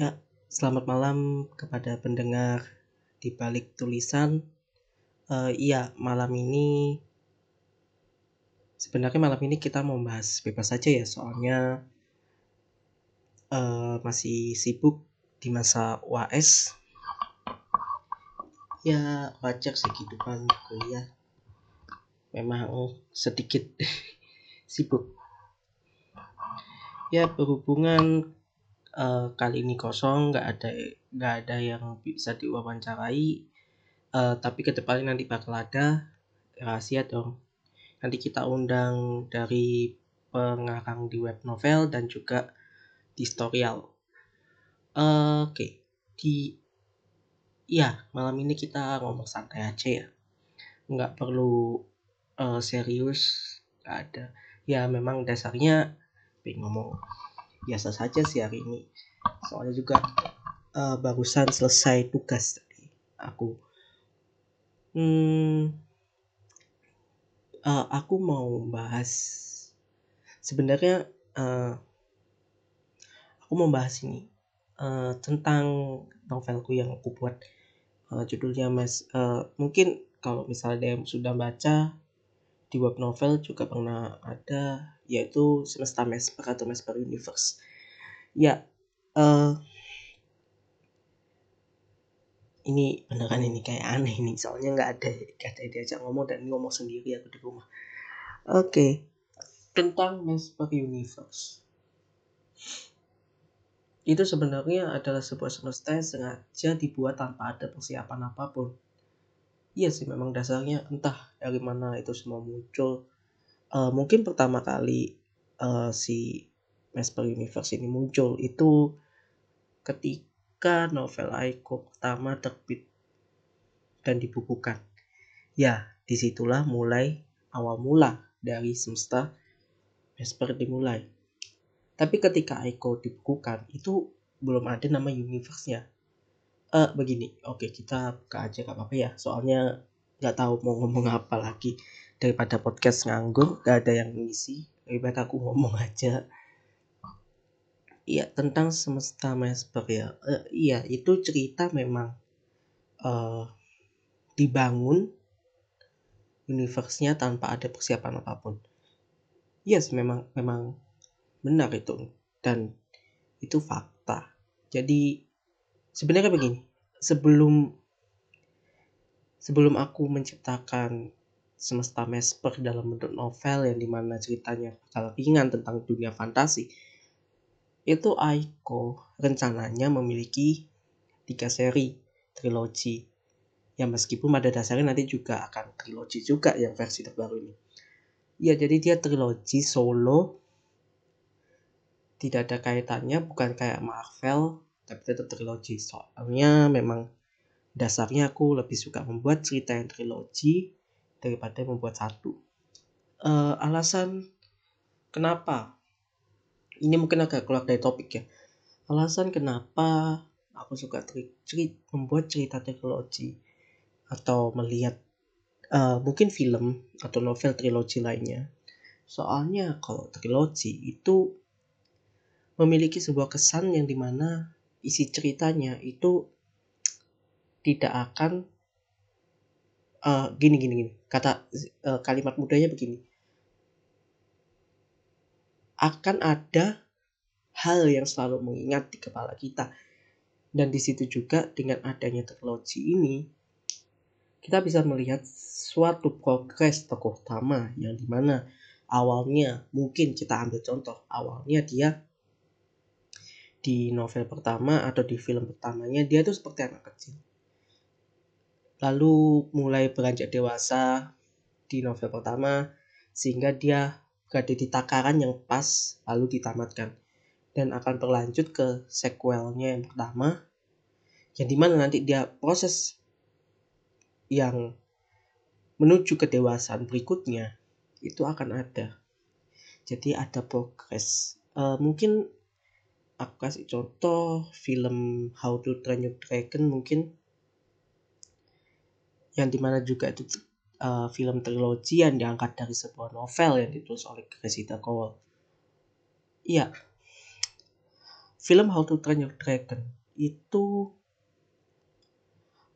Ya, selamat malam kepada pendengar di balik tulisan. Uh, iya, malam ini sebenarnya malam ini kita mau bahas bebas saja ya, soalnya uh, masih sibuk di masa UAS. Ya, wajar sih kehidupan kuliah. Memang sedikit sibuk. Ya, berhubungan uh, kali ini kosong nggak ada nggak ada yang bisa diwawancarai uh, tapi ke depannya nanti bakal ada rahasia dong. Nanti kita undang dari pengarang di web novel dan juga di storyal. Uh, oke okay. di ya malam ini kita ngomong santai aja ya. Nggak perlu uh, serius nggak ada. Ya memang dasarnya pengen ngomong biasa saja sih hari ini. Soalnya juga uh, barusan selesai tugas tadi. Aku hmm, uh, aku mau bahas sebenarnya uh, aku mau bahas ini uh, tentang novelku yang aku buat. Uh, judulnya mas uh, mungkin kalau misalnya yang sudah baca di web novel juga pernah ada yaitu semesta mesper atau mesper universe. Ya uh, ini beneran ini kayak aneh nih soalnya nggak ada nggak ada diajak ngomong dan ngomong sendiri aku di rumah. Oke okay. tentang mesper universe. Itu sebenarnya adalah sebuah semesta yang sengaja dibuat tanpa ada persiapan apa pun. Iya sih memang dasarnya entah dari mana itu semua muncul uh, mungkin pertama kali uh, si Mesper Universe ini muncul itu ketika novel Aiko pertama terbit dan dibukukan. Ya, di situlah mulai awal mula dari semesta Mesper dimulai. Tapi ketika Aiko dibukukan, itu belum ada nama universe-nya. Eh, begini, oke kita buka aja gak apa-apa ya, soalnya nggak tahu mau ngomong apa lagi daripada podcast nganggur gak ada yang ngisi. Lebih baik aku ngomong aja. Iya tentang semesta Mesper ya. Uh, iya itu cerita memang uh, dibangun universe-nya tanpa ada persiapan apa pun. Yes memang memang benar itu. Dan itu fakta. Jadi sebenarnya begini. Sebelum sebelum aku menciptakan semesta Mesper dalam bentuk novel yang di mana ceritanya bakal ringan tentang dunia fantasi. Itu Aiko rencananya memiliki tiga seri trilogi. Yang meskipun pada dasarnya nanti juga akan trilogi juga yang versi terbaru ini. Ya jadi dia trilogi solo. Tidak ada kaitannya bukan kayak Marvel tapi tetap trilogi. Soalnya memang dasarnya aku lebih suka membuat cerita yang trilogi daripada membuat satu. Uh, alasan kenapa? Ini mungkin agak keluar dari topik ya. Alasan kenapa aku suka cerita, membuat cerita teknologi atau melihat uh, mungkin film atau novel trilogi lainnya. Soalnya kalau trilogi itu memiliki sebuah kesan yang di mana isi ceritanya itu tidak akan uh, gini gini gini. Kata uh, kalimat mudanya begini. Akan ada hal yang selalu mengingat di kepala kita. Dan di situ juga dengan adanya teknologi ini kita bisa melihat suatu progres tokoh utama yang di mana awalnya mungkin kita ambil contoh awalnya dia di novel pertama atau di film pertamanya dia tuh seperti anak kecil lalu mulai beranjak dewasa di novel pertama sehingga dia berada di takaran yang pas lalu ditamatkan. Dan akan berlanjut ke sequelnya yang pertama yang di mana nanti dia proses yang menuju ke dewasaan berikutnya itu akan ada. Jadi ada progres. Uh, mungkin aku kasih contoh film How to Train Your Dragon mungkin yang di mana juga itu uh, film trilogi yang diangkat dari sebuah novel yang ditulis oleh Cressida Cole. Iya, film How to Train Your Dragon itu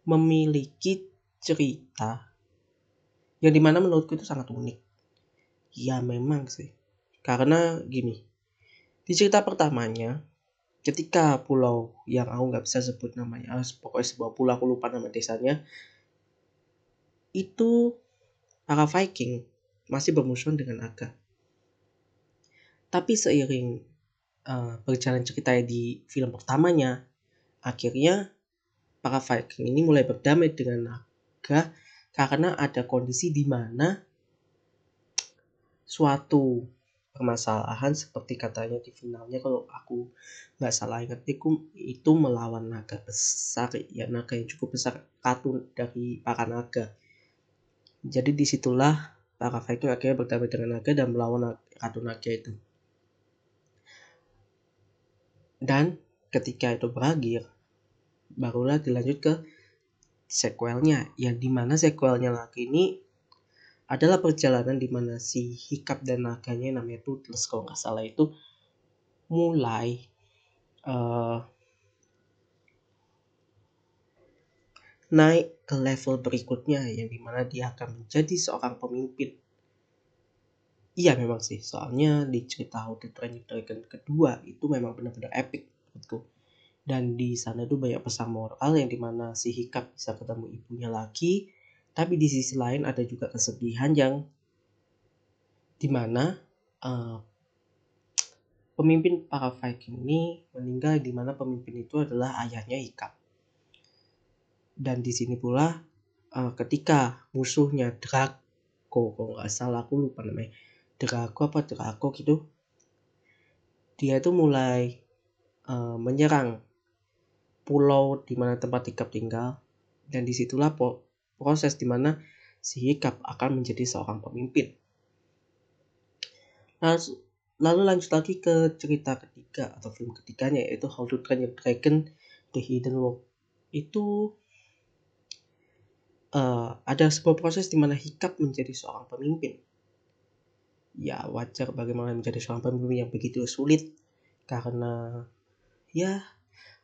memiliki cerita yang di mana menurutku itu sangat unik. Ya memang sih. Karena gini, di cerita pertamanya, ketika pulau yang aku nggak bisa sebut namanya, ah, pokoknya sebuah pulau aku lupa nama desanya, itu para Viking masih bermusuhan dengan naga. Tapi seiring uh, berjalan cerita di film pertamanya, akhirnya para Viking ini mulai berdamai dengan naga karena ada kondisi di mana suatu permasalahan seperti katanya di finalnya kalau aku nggak salah ingat itu, itu melawan naga besar ya naga yang cukup besar katun dari para naga jadi di situlah para Viking akhirnya berdamai dengan naga dan melawan ratu naga itu. Dan ketika itu berakhir barulah dilanjut ke sequelnya yang di mana sequelnya lagi ini adalah perjalanan di mana si Hikap dan naganya namanya Toothless kalau nggak salah itu mulai uh, naik ke level berikutnya yang di mana dia akan menjadi seorang pemimpin. Iya memang sih, soalnya di cerita How to Train Your Dragon kedua itu memang benar-benar epic menurutku. Dan di sana tuh banyak pesan moral yang di mana si Hikap bisa ketemu ibunya lagi, tapi di sisi lain ada juga kesedihan yang di mana uh, pemimpin para Viking ini meninggal di mana pemimpin itu adalah ayahnya Hikap. Dan di sini pula uh, ketika musuhnya Draco, kalau nggak salah aku lupa namanya, Draco apa Draco gitu, dia itu mulai uh, menyerang pulau di mana tempat Hikap tinggal dan di situlah po proses di mana si Hikap akan menjadi seorang pemimpin. Lalu, lalu lanjut lagi ke cerita ketiga atau film ketiganya yaitu How to Train Your Dragon The Hidden World. Itu uh, ada sebuah proses di mana Hikap menjadi seorang pemimpin. Ya wajar bagaimana menjadi seorang pemimpin yang begitu sulit karena ya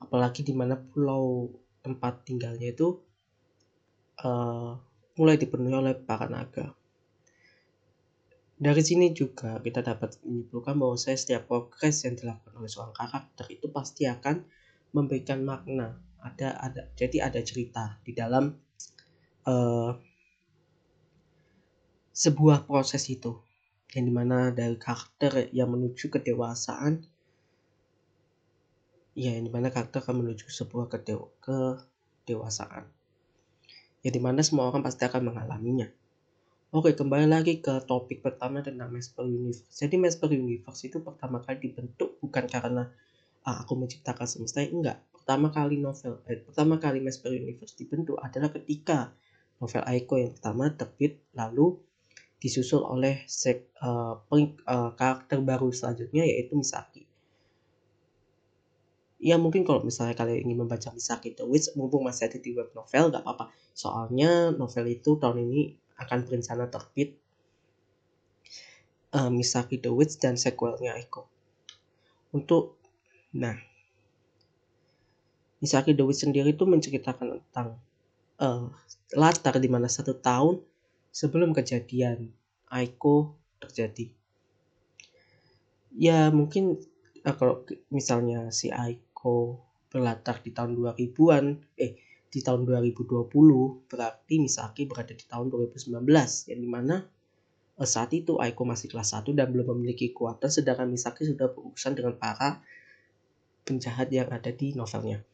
apalagi di mana pulau tempat tinggalnya itu uh, mulai dipenuhi oleh para naga. Dari sini juga kita dapat menyimpulkan bahwa saya setiap progres yang dilakukan oleh seorang karakter itu pasti akan memberikan makna. Ada ada jadi ada cerita di dalam uh, sebuah proses itu yang di mana dari karakter yang menuju kedewasaan ya yang di mana karakter akan menuju sebuah kedew kedewasaan ya di mana semua orang pasti akan mengalaminya. Oke, kembali lagi ke topik pertama tentang Mesper Universe. Jadi Mesper Universe itu pertama kali dibentuk bukan karena ah, aku menciptakan semesta, enggak. Pertama kali novel, eh, pertama kali Mesper Universe dibentuk adalah ketika novel Aiko yang pertama terbit, lalu disusul oleh sek, uh, peng, uh, karakter baru selanjutnya yaitu Misaki. Ya mungkin kalau misalnya kalian ingin membaca Misaki The Witch mumpung masih ada di web novel gak apa-apa. Soalnya novel itu tahun ini akan berencana terbit uh, Misaki The Witch dan sequelnya Echo untuk nah Misaki The Witch sendiri itu menceritakan tentang uh, latar di mana satu tahun sebelum kejadian Aiko terjadi ya mungkin uh, kalau misalnya si Aiko berlatar di tahun 2000-an, eh di tahun 2020 berarti Misaki berada di tahun 2019 yang di mana eh, saat itu Aiko masih kelas 1 dan belum memiliki kekuatan sedangkan Misaki sudah berurusan dengan para penjahat yang ada di novelnya.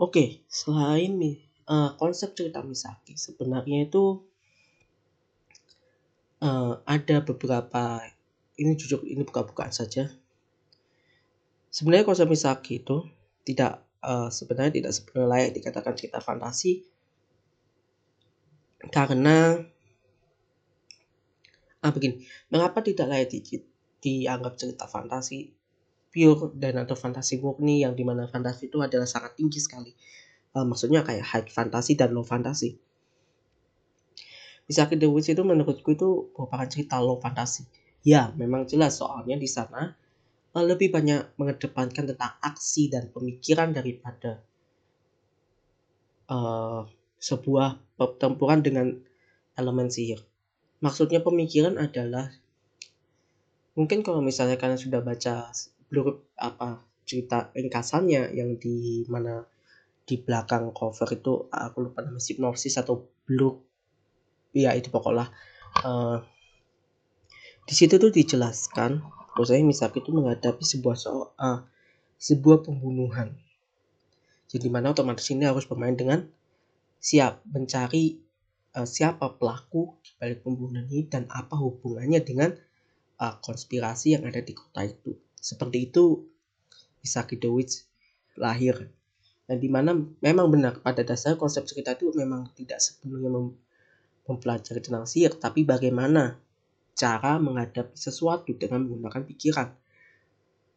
Oke, selain uh, konsep cerita Misaki sebenarnya itu uh, ada beberapa ini jujur ini buka-bukaan saja. Sebenarnya konsep Misaki itu tidak uh, sebenarnya tidak sebenarnya layak dikatakan cerita fantasi. Karena ah begini, mengapa tidak layak di, dianggap cerita fantasi pure dan atau fantasi murni yang di mana fantasi itu adalah sangat tinggi sekali. Uh, maksudnya kayak high fantasi dan low fantasi. Misaki The Witch itu menurutku itu merupakan cerita low fantasi. Ya, memang jelas soalnya di sana uh, lebih banyak mengedepankan tentang aksi dan pemikiran daripada uh, sebuah pertempuran dengan elemen sihir. Maksudnya pemikiran adalah mungkin kalau misalnya kalian sudah baca blurb apa cerita ringkasannya yang di mana di belakang cover itu aku lupa nama hipnosis atau blue ya itu pokoknya uh, di situ tuh dijelaskan saya Misaki itu menghadapi sebuah soal uh, sebuah pembunuhan. Jadi mana otomatis ini harus bermain dengan siap mencari uh, siapa pelaku di balik pembunuhan ini dan apa hubungannya dengan uh, konspirasi yang ada di kota itu seperti itu Witch lahir. Dan di mana memang benar pada dasar konsep cerita itu memang tidak sepenuhnya mem mempelajari tentang sihir tapi bagaimana cara menghadapi sesuatu dengan menggunakan pikiran.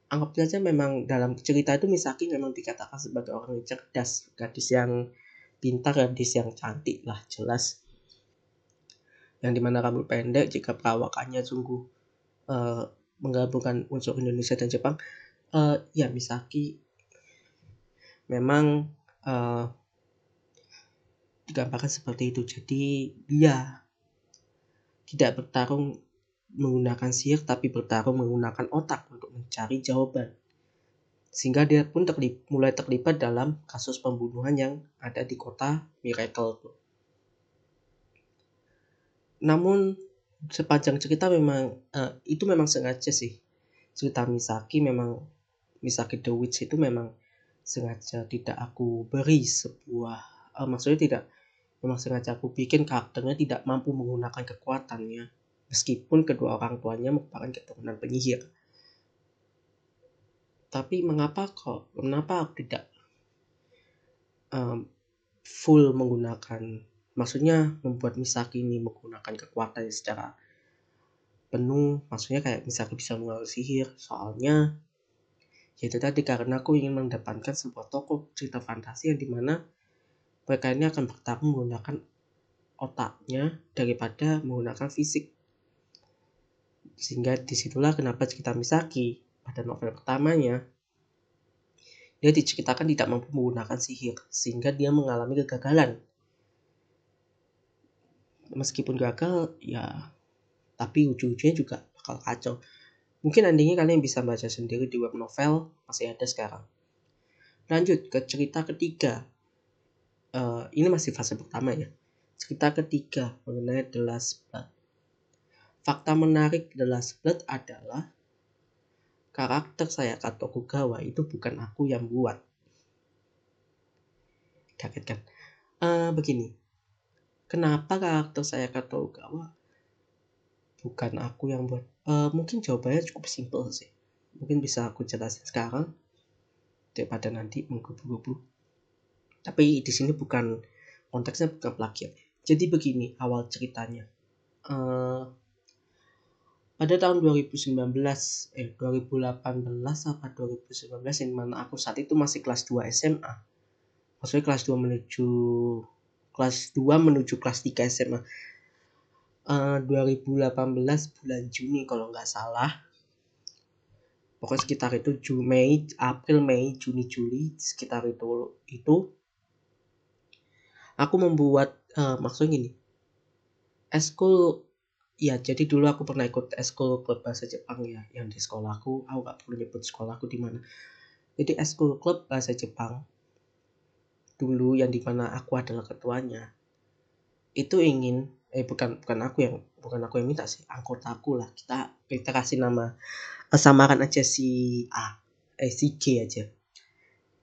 Anggap saja memang dalam cerita itu Misaki memang dikatakan sebagai orang yang cerdas gadis yang pintar gadis yang cantik lah jelas. Yang di mana rambut pendek jika perawakannya sungguh uh, menggabungkan unsur Indonesia dan Jepang uh, ya Misaki memang uh, digambarkan seperti itu. Jadi dia tidak bertarung menggunakan sihir tapi bertarung menggunakan otak untuk mencari jawaban. Sehingga dia pun terlip, mulai terlibat dalam kasus pembunuhan yang ada di kota Miracle. Namun sepanjang cerita memang uh, itu memang sengaja sih. Cerita Misaki memang Misaki the Witch itu memang sengaja tidak aku beri sebuah uh, maksudnya tidak memang sengaja aku bikin karakternya tidak mampu menggunakan kekuatannya. Meskipun kedua orang tuanya merupakan keturunan penyihir. Tapi mengapa kok kenapa aku tidak um, full menggunakan maksudnya membuat Misaki ini menggunakan kekuatan secara penuh. Maksudnya kayak Misaki bisa mengalami sihir. Soalnya yaitu tadi karena aku ingin mendepankan sebuah tokoh cerita fantasi yang di mana mereka ini akan bertarung menggunakan otaknya daripada menggunakan fisik. Sehingga di situlah kenapa cerita Misaki pada novel pertamanya. Dia diceritakan tidak mampu menggunakan sihir sehingga dia mengalami kegagalan meskipun gagal ya tapi ujung-ujungnya juga bakal kacau Mungkin endingnya kalian bisa baca sendiri di web novel, masih ada sekarang. Lanjut ke cerita ketiga. Uh, ini masih fase pertama ya. Cerita ketiga mengenai The Last Blood. Fakta menarik The Last Blood adalah karakter saya Kato Kugawa itu bukan aku yang buat. Kaget kan? Uh, begini, kenapa karakter saya Kato Kugawa bukan aku yang buat. Uh, mungkin jawabannya cukup simpel sih. Mungkin bisa aku jelasin sekarang. Daripada nanti menggebu-gebu. Tapi di sini bukan konteksnya bukan plagiat. Jadi begini awal ceritanya. Uh, pada tahun 2019 eh 2018 apa 2019 yang mana aku saat itu masih kelas 2 SMA maksudnya kelas 2 menuju kelas 2 menuju kelas 3 SMA uh, eh, 2018 bulan Juni kalau nggak salah. Pokoknya sekitar itu Juni Mei April Mei Juni Juli sekitar itu itu. Aku membuat uh, maksudnya gini. Eskul ya jadi dulu aku pernah ikut eskul klub bahasa Jepang ya yang di sekolahku. Aku gak perlu nyebut sekolahku di mana. Jadi eskul klub bahasa Jepang dulu yang di mana aku adalah ketuanya. Itu ingin eh bukan bukan aku yang bukan aku yang minta sih anggota aku lah. Kita kita kasih nama uh, samaran aja si A eh si G aja.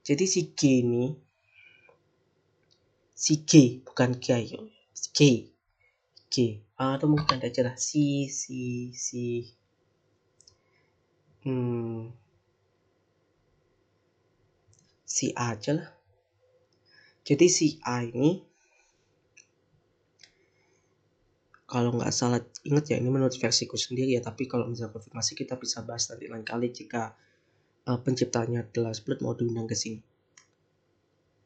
Jadi si G ini si G bukan G ayo si G G ah, atau mungkin aja lah. Si si si hmm si A aja lah jadi si A ini kalau nggak salah ingat ya ini menurut versiku sendiri ya tapi kalau misalnya konfirmasi kita bisa bahas nanti lain kali jika uh, penciptanya Last Blood mau diundang ke sini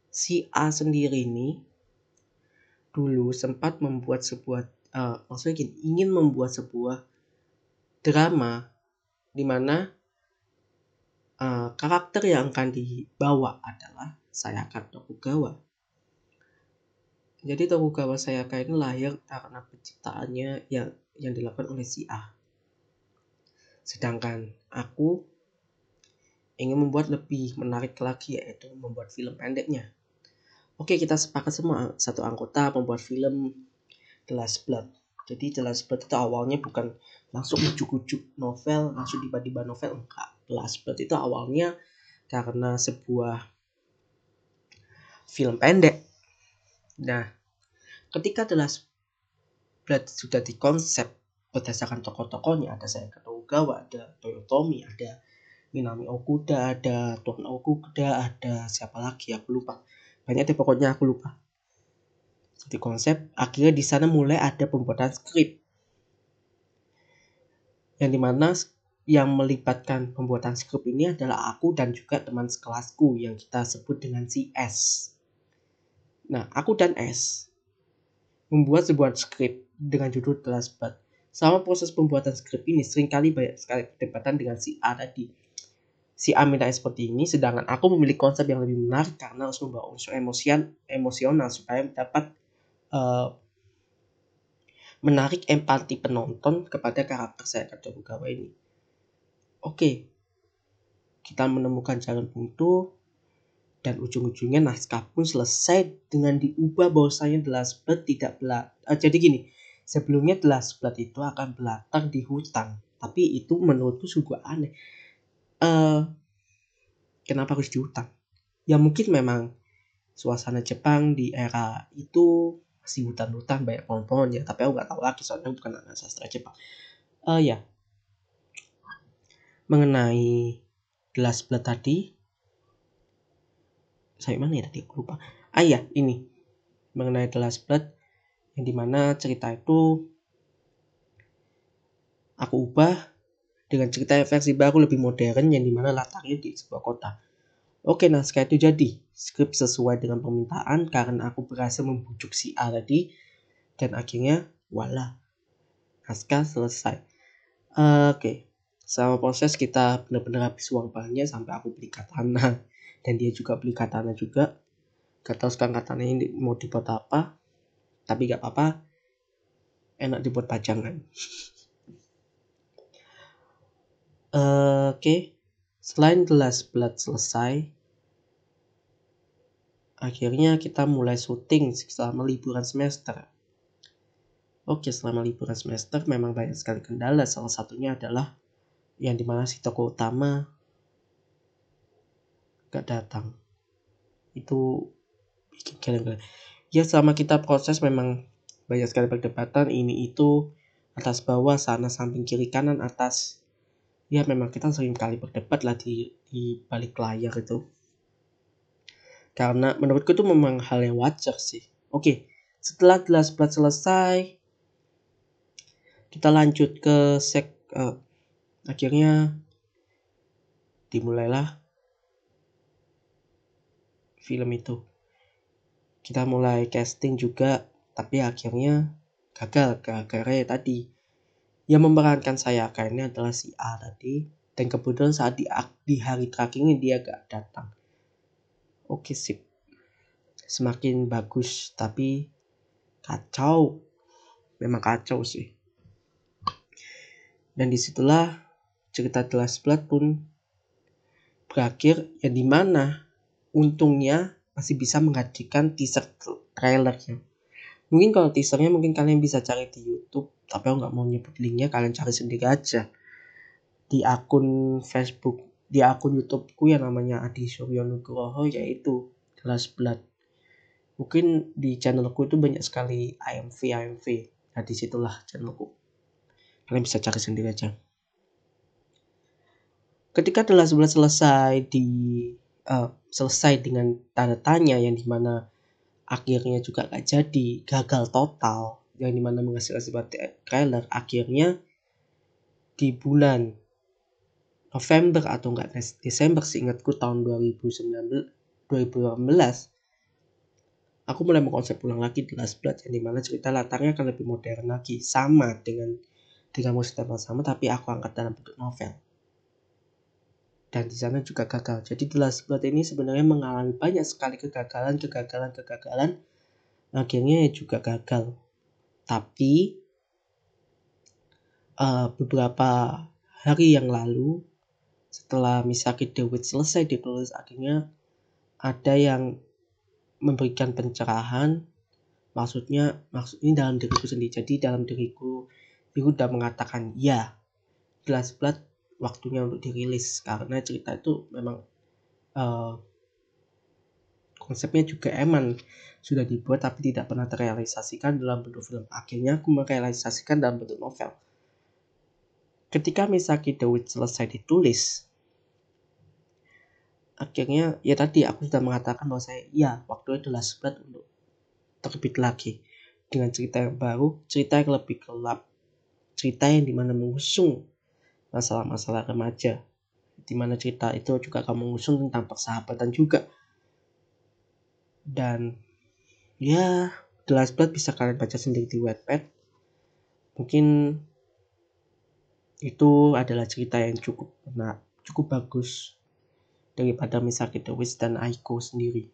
si A sendiri ini dulu sempat membuat sebuah uh, maksudnya gini, ingin membuat sebuah drama di mana uh, karakter yang akan dibawa adalah Sayaka Tokugawa. Jadi Tokugawa Sayaka ini lahir karena penciptaannya yang yang dilakukan oleh si A. Sedangkan aku ingin membuat lebih menarik lagi yaitu membuat film pendeknya. Oke, kita sepakat semua satu anggota membuat film The Last Blood. Jadi The Last Blood itu awalnya bukan langsung ujuk-ujuk novel, langsung tiba-tiba novel enggak. The Last Blood itu awalnya karena sebuah film pendek. Nah, ketika The Last Blood sudah dikonsep berdasarkan tokoh-tokohnya, ada saya Tokugawa, ada Toyotomi, ada Minami Okuda, ada Tuan Okuda, ada siapa lagi aku lupa. Banyak deh pokoknya aku lupa. Di konsep akhirnya di sana mulai ada pembuatan skrip. Yang di mana yang melibatkan pembuatan skrip ini adalah aku dan juga teman sekelasku yang kita sebut dengan si. Nah, aku dan S membuat sebuah skrip dengan judul The Last proses pembuatan skrip ini sering kali banyak sekali perdebatan dengan si A tadi. Si A minta seperti ini sedangkan aku memiliki konsep yang lebih menarik karena harus membawa unsur emosian emosional supaya dapat uh, menarik empati penonton kepada karakter saya kata Bukawa ini. Oke, kita menemukan jalan buntu dan ujung-ujungnya naskah pun selesai dengan diubah bahwasanya The Last Blood tidak belat. Uh, jadi gini, sebelumnya The Last Blood itu akan berlatar di hutan, tapi itu menurutku sungguh aneh uh, kenapa harus di hutan? Ya mungkin memang suasana Jepang di era itu masih hutan-hutan banyak pohon-pohon ya tapi aku nggak tahu lagi soalnya bukan anak sastra Jepang uh, ya mengenai gelas blood tadi saya mana ya tadi aku lupa ah ya ini mengenai gelas blood yang di mana cerita itu aku ubah dengan cerita versi baru lebih modern yang di mana latarnya di sebuah kota. Oke, nah setelah itu jadi skrip sesuai dengan permintaan karena aku berhasil membujuk si A tadi dan akhirnya wala naskah selesai. Uh, Oke, okay. selama proses kita benar-benar habis uang banyak sampai aku beli katana dan dia juga beli katana juga. Gak tahu sekarang katana ini mau dibuat apa, tapi gak apa-apa, enak dibuat pajangan. Uh, Oke, okay. selain The Last Blood selesai, akhirnya kita mulai syuting selama liburan semester. Oke, selama liburan semester memang banyak sekali kendala. Salah satunya adalah yang di mana si toko utama gak datang. Itu bikin kalian Ya selama kita proses memang banyak sekali perdebatan. Ini itu atas bawah sana samping kiri kanan atas. Ya memang kita sering kali berdebat lah di, di balik layar itu. Karena menurutku itu memang hal yang wajar sih. Oke setelah gelas plat selesai kita lanjut ke sek uh, akhirnya dimulailah film itu. Kita mulai casting juga tapi akhirnya gagal gara-gara ya tadi. Yang memerankan saya ini adalah si A tadi. Dan kebetulan saat di, di hari terakhir ini dia gak datang. Oke sip. Semakin bagus tapi kacau. Memang kacau sih. Dan di situlah cerita The Last Blood pun berakhir. Yang di mana untungnya masih bisa menghadirkan teaser trailernya. Mungkin kalau teasernya mungkin kalian bisa cari di YouTube tapi aku nggak mau nyebut linknya kalian cari sendiri aja. Di akun Facebook di akun YouTubeku yang namanya Adi Suryo Nugroho yaitu Kelas Blood. Mungkin di channelku itu banyak sekali IMV IMV nah di situlah channelku. Kalian bisa cari sendiri aja. Ketika telah sebelah selesai di uh, selesai dengan tanda tanya yang di mana akhirnya juga gak jadi gagal total yang di mana menghasilkan sebuah trailer akhirnya di bulan November atau enggak Desember seingatku tahun 2019 2018 aku mulai mengkonsep ulang lagi The Last Blood yang di mana cerita latarnya akan lebih modern lagi sama dengan dengan musik sama tapi aku angkat dalam bentuk novel dan di sana juga gagal. Jadi The Last Blood ini sebenarnya mengalami banyak sekali kegagalan, kegagalan, kegagalan. Akhirnya juga gagal. Tapi uh, beberapa hari yang lalu setelah Misaki The Witch selesai ditulis akhirnya ada yang memberikan pencerahan maksudnya maksud ini dalam diriku sendiri jadi dalam diriku itu udah mengatakan ya Glass Blood waktunya untuk dirilis. Karena cerita itu memang uh, konsepnya juga eman. Sudah dibuat tapi tidak pernah terrealisasikan dalam bentuk film. Akhirnya aku merealisasikan dalam bentuk novel. Ketika Misaki The Witch selesai ditulis akhirnya ya tadi aku sudah mengatakan bahwa saya ya waktu itu adalah seberat untuk terbit lagi. Dengan cerita yang baru cerita yang lebih gelap. Cerita yang di mana mengusung masalah-masalah remaja di mana cerita itu juga kamu mengusung tentang persahabatan juga dan ya The Last Blood bisa kalian baca sendiri di Wattpad mungkin itu adalah cerita yang cukup nah, cukup bagus daripada Misaki The Witch dan Aiko sendiri.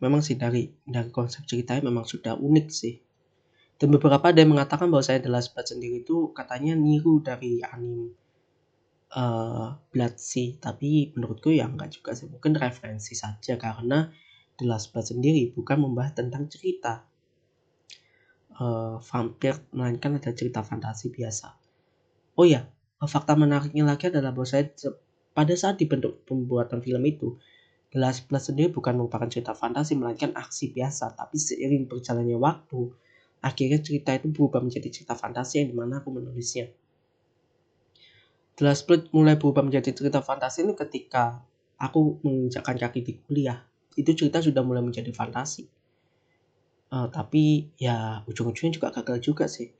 Memang sih dari dari konsep ceritanya memang sudah unik sih. Dan beberapa ada yang mengatakan bahwa saya adalah sebat sendiri itu katanya niru dari anime uh, Blood Sea. Tapi menurutku ya enggak juga sih. Mungkin referensi saja karena The Last Blood sendiri bukan membahas tentang cerita uh, vampir melainkan ada cerita fantasi biasa. Oh ya, fakta menariknya lagi adalah bahwa saya pada saat dibentuk pembuatan film itu, The Last Blood sendiri bukan merupakan cerita fantasi melainkan aksi biasa, tapi seiring berjalannya waktu, akhirnya cerita itu berubah menjadi cerita fantasi yang di mana aku menulisnya. The Last Blood mulai berubah menjadi cerita fantasi ini ketika aku menginjakkan kaki di kuliah. Itu cerita sudah mulai menjadi fantasi uh, tapi ya ujung-ujungnya juga gagal juga sih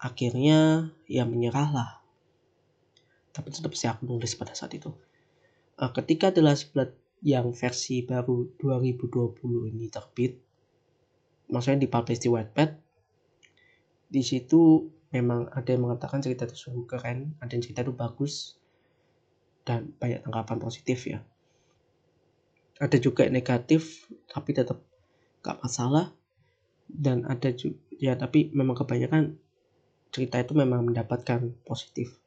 akhirnya ya menyerah lah tapi tetap sih aku nulis pada saat itu uh, ketika The Last Blood yang versi baru 2020 ini terbit maksudnya dipublish di Wattpad di situ memang ada yang mengatakan cerita itu sungguh keren ada yang cerita itu bagus dan banyak tanggapan positif ya. Ada juga negatif tapi tetap gak masalah. Dan ada juga ya tapi memang kebanyakan cerita itu memang mendapatkan positif.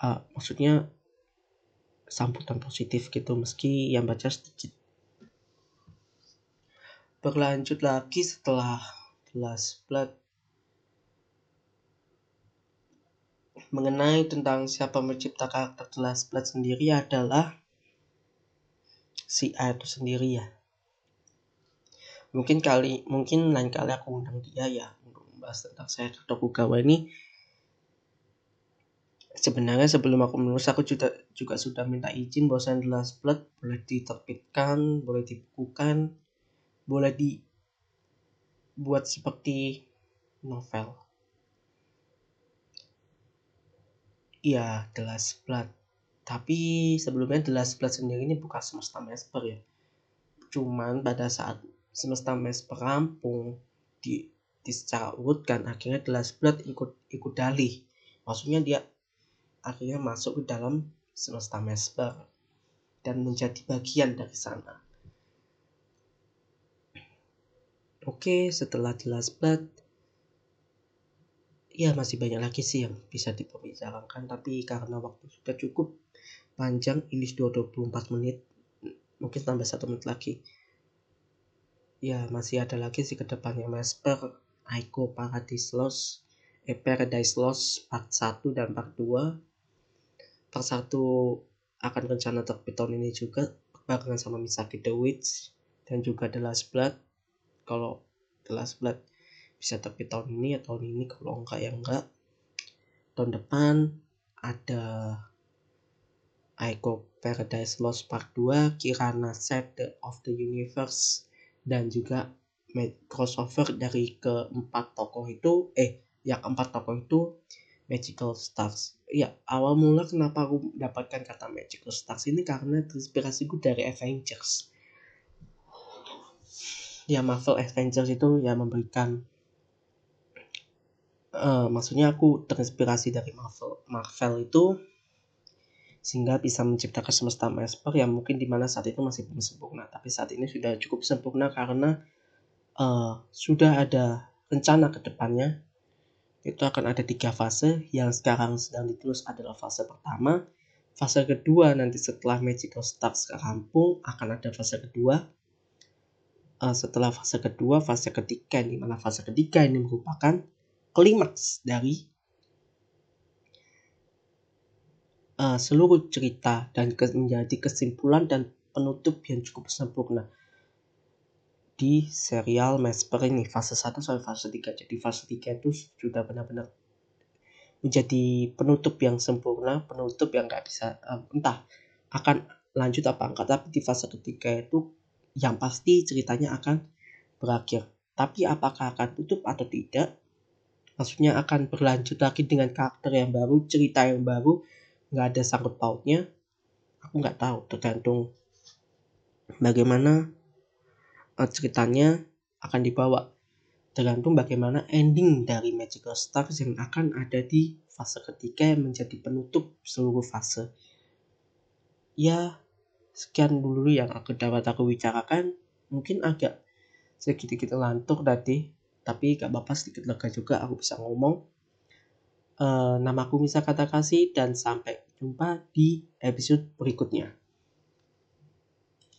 Uh, maksudnya sambutan positif gitu meski yang baca sedikit berlanjut lagi setelah Last Blood mengenai tentang siapa mencipta karakter The Last Blood sendiri adalah si A itu sendiri ya. Mungkin kali mungkin lain kali aku undang dia ya untuk membahas tentang saya Tokugawa ini. Sebenarnya sebelum aku menulis aku juga juga sudah minta izin bahwa The Last Blood boleh diterbitkan boleh dibukukan boleh dibuat seperti novel. Iya Last Blood. Tapi sebelumnya Last Blood sendiri ini bukan semesta Mesper ya. Cuman pada saat semesta mes perampung di, di secara urut kan akhirnya Last Blood ikut ikut dalih. Maksudnya dia akhirnya masuk ke dalam semesta mesper dan menjadi bagian dari sana oke setelah Last Blood ya masih banyak lagi sih yang bisa diperbicarakan tapi karena waktu sudah cukup panjang ini sudah 24 menit mungkin tambah satu menit lagi. Ya masih ada lagi sih ke depannya Masper Aiko Paradise Lost eh, Paradise Lost part 1 dan part 2 part 1 akan rencana terbit tahun ini juga barengan sama Misaki The Witch dan juga The Last Blood kalau The Last Blood bisa terbit tahun ini ya tahun ini kalau enggak ya enggak tahun depan ada Aiko Paradise Lost Part 2 Kirana Set of the Universe dan juga crossover dari keempat tokoh itu eh ya keempat tokoh itu Magical Stars. Ya, awal mula kenapa aku mendapatkan kata Magical Stars ini karena terinspirasi gue dari Avengers. Ya, Marvel Avengers itu ya memberikan uh, maksudnya aku terinspirasi dari Marvel. Marvel itu sehingga bisa menciptakan semesta Mesper yang mungkin di mana saat itu masih belum sempurna. Tapi saat ini sudah cukup sempurna karena uh, sudah ada rencana ke depannya. Itu akan ada tiga fase. Yang sekarang sedang ditulis adalah fase pertama. Fase kedua nanti setelah Magical Stars rampung akan ada fase kedua uh, setelah fase kedua fase ketiga ini mana fase ketiga ini merupakan klimaks dari uh, seluruh cerita dan menjadi kesimpulan dan penutup yang cukup sempurna di serial Mesper ini fase 1 sampai fase 3 jadi fase 3 itu sudah benar-benar menjadi penutup yang sempurna penutup yang nggak bisa uh, entah akan lanjut apa enggak. Tapi di fase ketiga itu yang pasti ceritanya akan berakhir. Tapi apakah akan tutup atau tidak? Maksudnya akan berlanjut lagi dengan karakter yang baru cerita yang baru? Nggak ada sangkut pautnya? Aku nggak tahu tergantung bagaimana uh, ceritanya akan dibawa. Tergantung bagaimana ending dari Magical Stars yang akan ada di fase ketiga yang menjadi penutup seluruh fase. Ya sekian dulu yang aku dapat aku bicarakan mungkin agak sedikit-sedikit lantur tadi tapi gak apa-apa sedikit lega juga aku bisa ngomong Uh, namaku Misa Kata Kasih dan sampai jumpa di episode berikutnya.